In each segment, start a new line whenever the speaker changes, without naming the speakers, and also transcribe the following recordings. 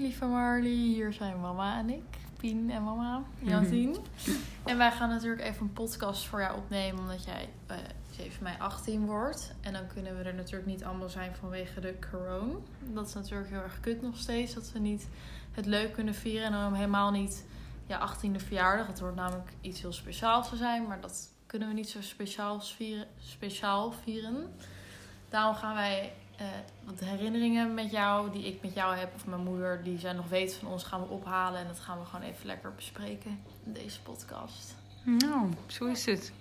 lieve Marley. Hier zijn mama en ik. Pien en mama. Jantien. En wij gaan natuurlijk even een podcast voor jou opnemen. Omdat jij eh 7 mei 18 wordt. En dan kunnen we er natuurlijk niet allemaal zijn vanwege de corona. Dat is natuurlijk heel erg kut nog steeds. Dat we niet het leuk kunnen vieren. En dan helemaal niet ja, 18e verjaardag. Het wordt namelijk iets heel speciaals te zijn. Maar dat kunnen we niet zo speciaal vieren. Speciaal vieren. Daarom gaan wij eh, wat herinneringen met jou, die ik met jou heb, of mijn moeder, die zij nog weet van ons, gaan we ophalen. En dat gaan we gewoon even lekker bespreken in deze podcast.
Nou, zo is het.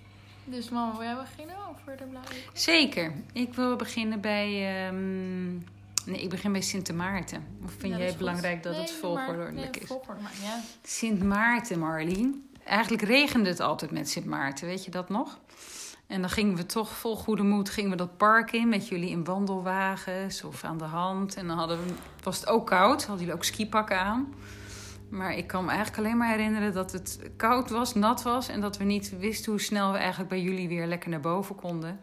Dus mama, wil jij beginnen over de blauwe koek?
Zeker. Ik wil beginnen bij... ehm, Nee, ik begin bij Sint Maarten. Of vind
Ja,
jij
is
het belangrijk dat het volgordelijk is?
Nee, volgorde, maar ja.
Sint Maarten, Marlien. Eigenlijk regende het altijd met Sint Maarten, weet je dat nog? En dan gingen we toch vol goede moed gingen we dat park in met jullie in wandelwagens of aan de hand. En dan hadden we, was het ook koud, hadden jullie ook skipakken aan. Maar ik kan me eigenlijk alleen maar herinneren dat het koud was, nat was en dat we niet wisten hoe snel we eigenlijk bij jullie weer lekker naar boven konden.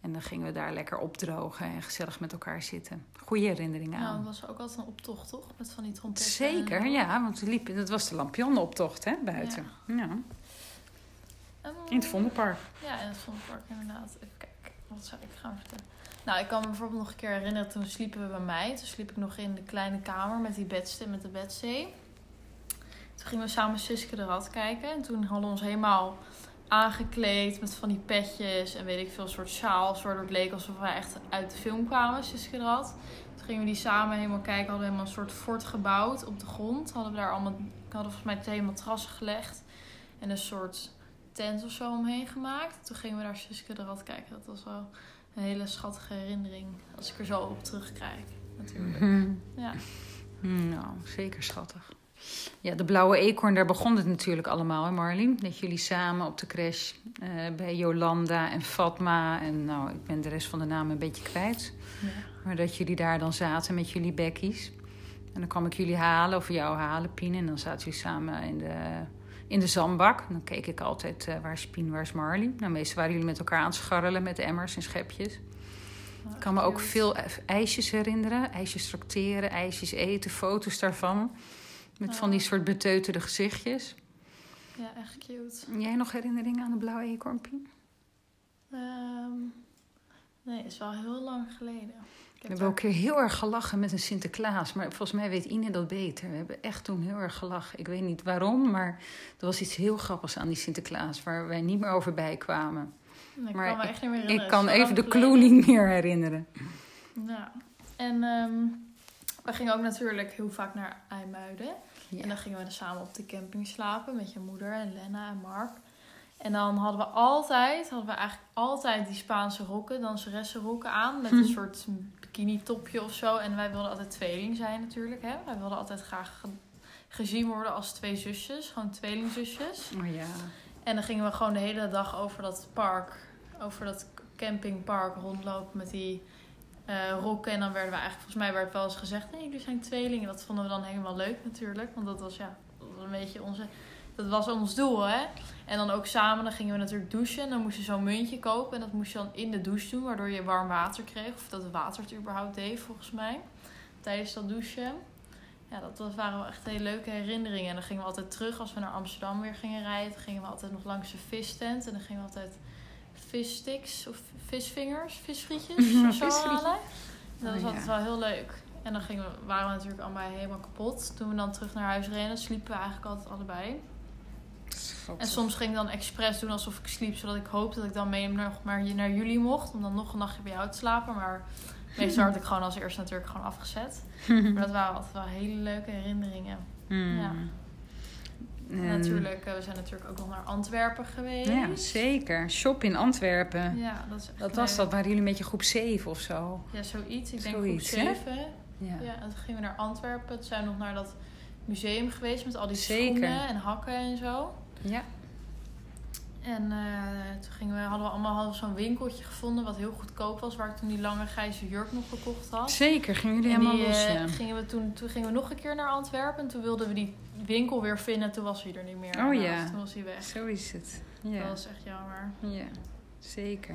En dan gingen we daar lekker opdrogen en gezellig met elkaar zitten. Goeie herinneringen
Nou,
aan.
het was ook altijd een optocht, toch? Met van die trompetten.
Zeker,
en-
ja, want we liepen, dat was de lampionnenoptocht hè, buiten. Ja.
Ehm,
In het Vondelpark.
Ja, in het Vondelpark inderdaad. Even kijken, wat zou ik gaan vertellen? Nou, ik kan me bijvoorbeeld nog een keer herinneren, toen sliepen we bij mij. Toen sliep ik nog in de kleine kamer met die bedste, met de bedzee. Toen gingen we samen Siske de Rat kijken. En toen hadden we ons helemaal aangekleed met van die petjes en weet ik veel, soort sjaals. Waardoor het leek alsof wij echt uit de film kwamen, Siske de Rat. Toen gingen we die samen helemaal kijken. Hadden we helemaal een soort fort gebouwd op de grond. Hadden we daar allemaal, ik hadden volgens mij twee matrassen gelegd. En een soort tent of zo omheen gemaakt. Toen gingen we daar Suske de Rat kijken. Dat was wel een hele schattige herinnering. Als ik er zo op terugkijk, natuurlijk.
Mhm.
Ja.
Nou, zeker schattig. Ja, de Blauwe Eekhoorn, daar begon het natuurlijk allemaal, hè Marlien? Dat jullie samen op de crash eh, bij Jolanda en Fatma... en nou, ik ben de rest van de namen een beetje kwijt.
ja.
Maar dat jullie daar dan zaten met jullie bekkies. En dan kwam ik jullie halen, of jou halen, Pien. En dan zaten jullie samen in de, in de zandbak. Dan keek ik altijd, eh, waar is Pien, waar is Marley? Nou, meestal waren jullie met elkaar aan het scharrelen met emmers en schepjes.
Nou,
Ik kan me ook veel ijsjes herinneren. IJsjes tracteren, ijsjes eten, foto's daarvan. Met van die soort beteuterde gezichtjes.
Ja, echt cute.
Jij nog herinneringen aan de blauwe eekhoorn, Pien?
Ehm, nee, is wel heel lang geleden.
We
heb
hebben ook heel erg gelachen met een Sinterklaas. Maar volgens mij weet Ine dat beter. We hebben echt toen heel erg gelachen. Ik weet niet waarom, maar er was iets heel grappigs aan die Sinterklaas... waar wij niet meer over bijkwamen.
daar- ik
maar
kan me echt niet meer herinneren.
Ik kan even de clue niet meer herinneren.
Ja. En ehm, we gingen ook natuurlijk heel vaak naar IJmuiden. En dan gingen we dan samen op de camping slapen met je moeder en Lena en Mark. En dan hadden we altijd, hadden we eigenlijk altijd die Spaanse rokken, danseressenrokken aan. Met een
Hm.
soort bikini topje of zo. En wij wilden altijd tweeling zijn natuurlijk. Hè? Wij wilden altijd graag ge- gezien worden als twee zusjes. Gewoon tweelingzusjes.
Oh ja.
En dan gingen we gewoon de hele dag over dat park, over dat campingpark rondlopen met die eh, rokken. En dan werden we eigenlijk, volgens mij werd wel eens gezegd, nee, jullie zijn tweelingen. Dat vonden we dan helemaal leuk natuurlijk. Want dat was ja, dat was een beetje onze, dat was ons doel hè. En dan ook samen, dan gingen we natuurlijk douchen. En dan moest je zo'n muntje kopen. En dat moest je dan in de douche doen, waardoor je warm water kreeg. Of dat het water het überhaupt deed, volgens mij. Tijdens dat douchen. Ja, dat, dat waren wel echt hele leuke herinneringen. En dan gingen we altijd terug als we naar Amsterdam weer gingen rijden. Dan gingen we altijd nog langs de vistent. En dan gingen we altijd vissticks of visvingers, visfrietjes of zo halen. Dat was
Oh,
altijd wel heel leuk. En dan gingen we, waren we natuurlijk allemaal helemaal kapot. Toen we dan terug naar huis reden, sliepen we eigenlijk altijd allebei. En soms ging ik dan expres doen alsof ik sliep, zodat ik hoopte dat ik dan mee nog maar naar jullie mocht. Om dan nog een nachtje bij jou te slapen. Maar meestal werd ik gewoon als eerste natuurlijk gewoon afgezet. Maar dat waren altijd wel hele leuke herinneringen.
Hmm.
Ja.
En-
natuurlijk, eh, we zijn natuurlijk ook nog naar Antwerpen geweest.
Ja, zeker. Shop in Antwerpen.
Ja, dat is echt
Dat was dat, waren jullie met je groep 7 of zo?
Ja, zoiets. Ik denk
Zoiets,
groep
hè?
7.
Ja.
Ja, en toen gingen we naar Antwerpen. Toen zijn we nog naar dat museum geweest met al die
Zeker.
schoenen en hakken en zo.
Ja.
En eh, toen gingen we, hadden we allemaal zo'n winkeltje gevonden wat heel goedkoop was. Waar ik toen die lange grijze jurk nog gekocht had.
Zeker, gingen jullie
En
helemaal
die,
los.
eh,
ja.
gingen we toen, toen gingen we nog een keer naar Antwerpen. En toen wilden we die winkel weer vinden. Toen was hij er niet meer.
Oh ja.
helaas. Toen was hij weg.
Zo is het.
Dat
Ja,
was echt jammer.
ja. zeker.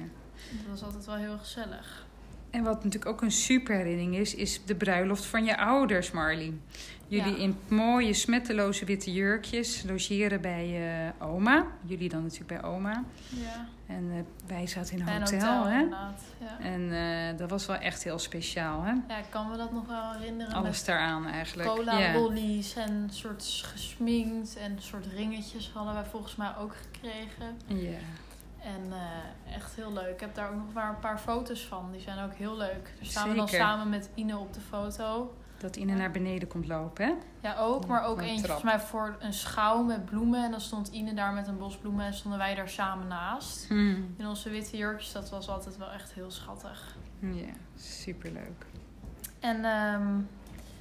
Dat was altijd wel heel gezellig.
En wat natuurlijk ook een super herinnering is, is de bruiloft van je ouders, Marlie. Jullie
Ja.
in mooie smetteloze witte jurkjes logeren bij eh, oma. Jullie dan natuurlijk bij oma.
Ja.
En eh, wij zaten in een hotel,
hotel,
hè?
Ja.
En eh, dat was wel echt heel speciaal, hè?
ja, ik kan me dat nog wel herinneren.
Alles daaraan eigenlijk.
cola
ja.
lollies en soort gesminkt en soort ringetjes hadden wij volgens mij ook gekregen.
ja.
En eh, echt heel leuk. Ik heb daar ook nog maar een paar foto's van. Die zijn ook heel leuk. Daar staan we dan samen met Ine op de foto.
Dat Ine naar beneden komt lopen, hè?
Ja, ook. Maar ook
een
eentje volgens mij voor een schouw met bloemen. En dan stond Ine daar met een bos bloemen en stonden wij daar samen naast.
Hmm.
In onze witte jurkjes, dat was altijd wel echt heel schattig.
Ja, superleuk.
En ehm,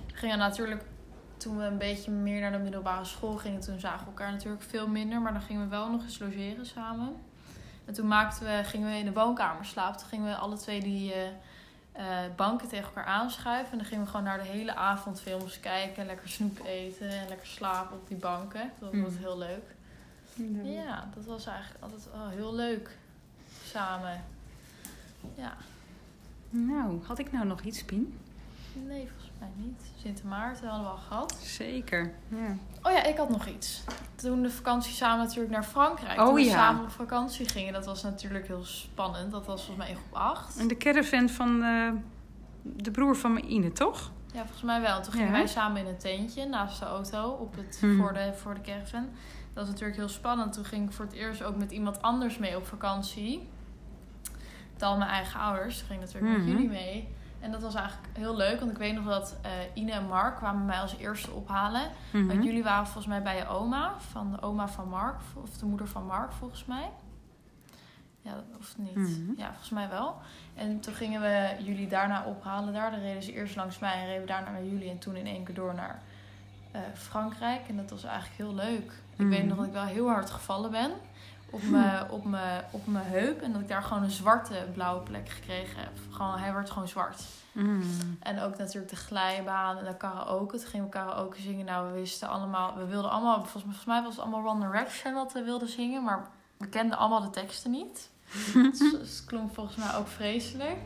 we gingen natuurlijk, toen we een beetje meer naar de middelbare school gingen, toen zagen we elkaar natuurlijk veel minder. Maar dan gingen we wel nog eens logeren samen. En toen maakten we, gingen we in de woonkamer slapen. Toen gingen we alle twee die eh, eh, banken tegen elkaar aanschuiven. En dan gingen we gewoon naar de hele avond films kijken. Lekker snoep eten en lekker slapen op die banken. Dat was
Mm.
heel leuk. Ja, dat was eigenlijk altijd wel heel leuk. Samen. Ja.
Nou, had ik nou nog iets, Pien?
Nee, volgens mij niet. Sint Maarten hadden we al gehad.
Zeker. Ja.
Oh ja, ik had nog iets. Toen de vakantie samen natuurlijk naar Frankrijk.
Oh
toen we
ja.
samen op vakantie gingen. Dat was natuurlijk heel spannend. Dat was volgens mij in groep 8.
En de caravan van eh, de broer van mijn Ine, toch?
Ja, volgens mij wel. Toen gingen
Ja.
wij samen in een tentje naast de auto op het,
Mhm.
voor, de, voor de caravan. Dat was natuurlijk heel spannend. Toen ging ik voor het eerst ook met iemand anders mee op vakantie. Dan mijn eigen ouders. Toen ging ik natuurlijk
Mhm.
met jullie mee. En dat was eigenlijk heel leuk. Want ik weet nog dat eh, Ine en Mark kwamen mij als eerste ophalen.
Mhm.
Want jullie waren volgens mij bij je oma. Van de oma van Mark. Of de moeder van Mark volgens mij. Ja, of niet.
Mhm.
Ja, volgens mij wel. En toen gingen we jullie daarna ophalen daar. Dan reden ze eerst langs mij en reden we daarna naar jullie. En toen in één keer door naar eh, Frankrijk. En dat was eigenlijk heel leuk. Ik weet
Mhm.
nog dat ik wel heel hard gevallen ben. Op mijn, op, mijn, op mijn heup. En dat ik daar gewoon een zwarte blauwe plek gekregen heb. Gewoon, hij werd gewoon zwart.
Mm.
En ook natuurlijk de glijbaan en de karaoke. Toen gingen we karaoke zingen. Nou, we wisten allemaal... We wilden allemaal... Volgens, volgens mij was het allemaal One Direction wat we wilden zingen. Maar we kenden allemaal de teksten niet. dus, dus het klonk volgens mij ook vreselijk.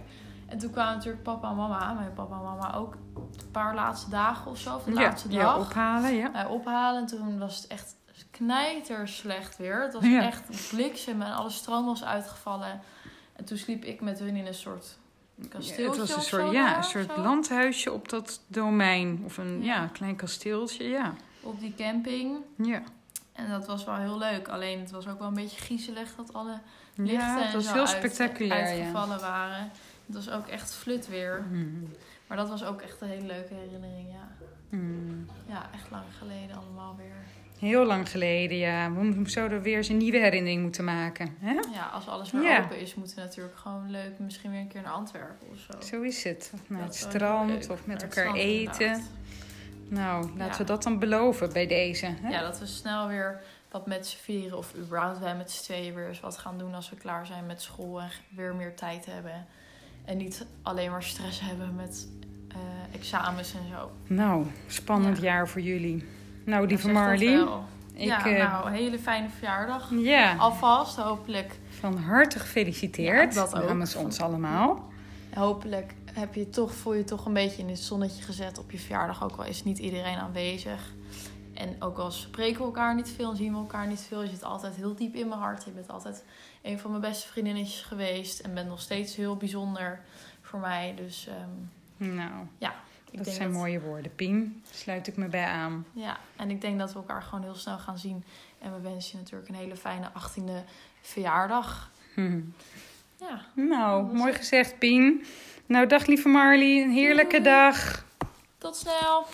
En toen kwamen natuurlijk papa en mama. Mijn papa en mama ook een paar laatste dagen of zo. Of de
Ja,
laatste
ja,
dag.
ophalen, ja.
Mij ophalen. En toen was het echt knijter slecht weer. Het was
Ja.
echt bliksem en alle stroom was uitgevallen. En toen sliep ik met hun in een soort kasteeltje
Ja, het was een soort, ja,
daar
een soort landhuisje op dat domein. Of een
Ja.
ja. klein kasteeltje, ja.
op die camping.
Ja,
En dat was wel heel leuk. Alleen het was ook wel een beetje griezelig dat alle lichten
ja het
en
was
zo
heel spectaculair, ja.
uitgevallen waren. Het was ook echt flut weer.
Mm.
Maar dat was ook echt een hele leuke herinnering, ja.
Mm.
Ja, echt lang geleden allemaal weer.
Heel lang geleden, ja. We zouden weer eens een nieuwe herinnering moeten maken. Hè?
Ja, als alles weer
Ja.
open is, moeten we natuurlijk gewoon leuk misschien weer een keer naar Antwerpen of zo.
Zo is het. Of naar het
heel
strand of met elkaar
strand,
eten.
inderdaad.
Nou, laten
Ja.
we dat dan beloven bij deze. Hè?
Ja, dat we snel weer wat met z'n vieren of überhaupt wij met z'n tweeën weer eens wat gaan doen als we klaar zijn met school en weer meer tijd hebben. En niet alleen maar stress hebben met eh, examens en zo.
Nou, spannend
Ja.
jaar voor jullie. Nou, lieve
wel.
Ik,
ja,
eh,
nou, een hele fijne verjaardag.
ja,
Alvast, hopelijk.
van harte gefeliciteerd.
Ja, dat ook.
Namens ons allemaal.
Hopelijk heb je toch, voel je toch een beetje in het zonnetje gezet op je verjaardag. Ook al is niet iedereen aanwezig. En ook al spreken we elkaar niet veel en zien we elkaar niet veel. Je zit altijd heel diep in mijn hart. Je bent altijd een van mijn beste vriendinnetjes geweest. En bent nog steeds heel bijzonder voor mij. Dus ehm,
Nou,
ik
dat zijn
dat,
mooie woorden. Pien, sluit ik me bij aan.
Ja, en ik denk dat we elkaar gewoon heel snel gaan zien. En we wensen je natuurlijk een hele fijne 18e verjaardag.
Hm.
Ja,
Nou, mooi
het.
gezegd, Pien. Nou, dag lieve Marlie. Een heerlijke
Doei.
dag.
tot snel!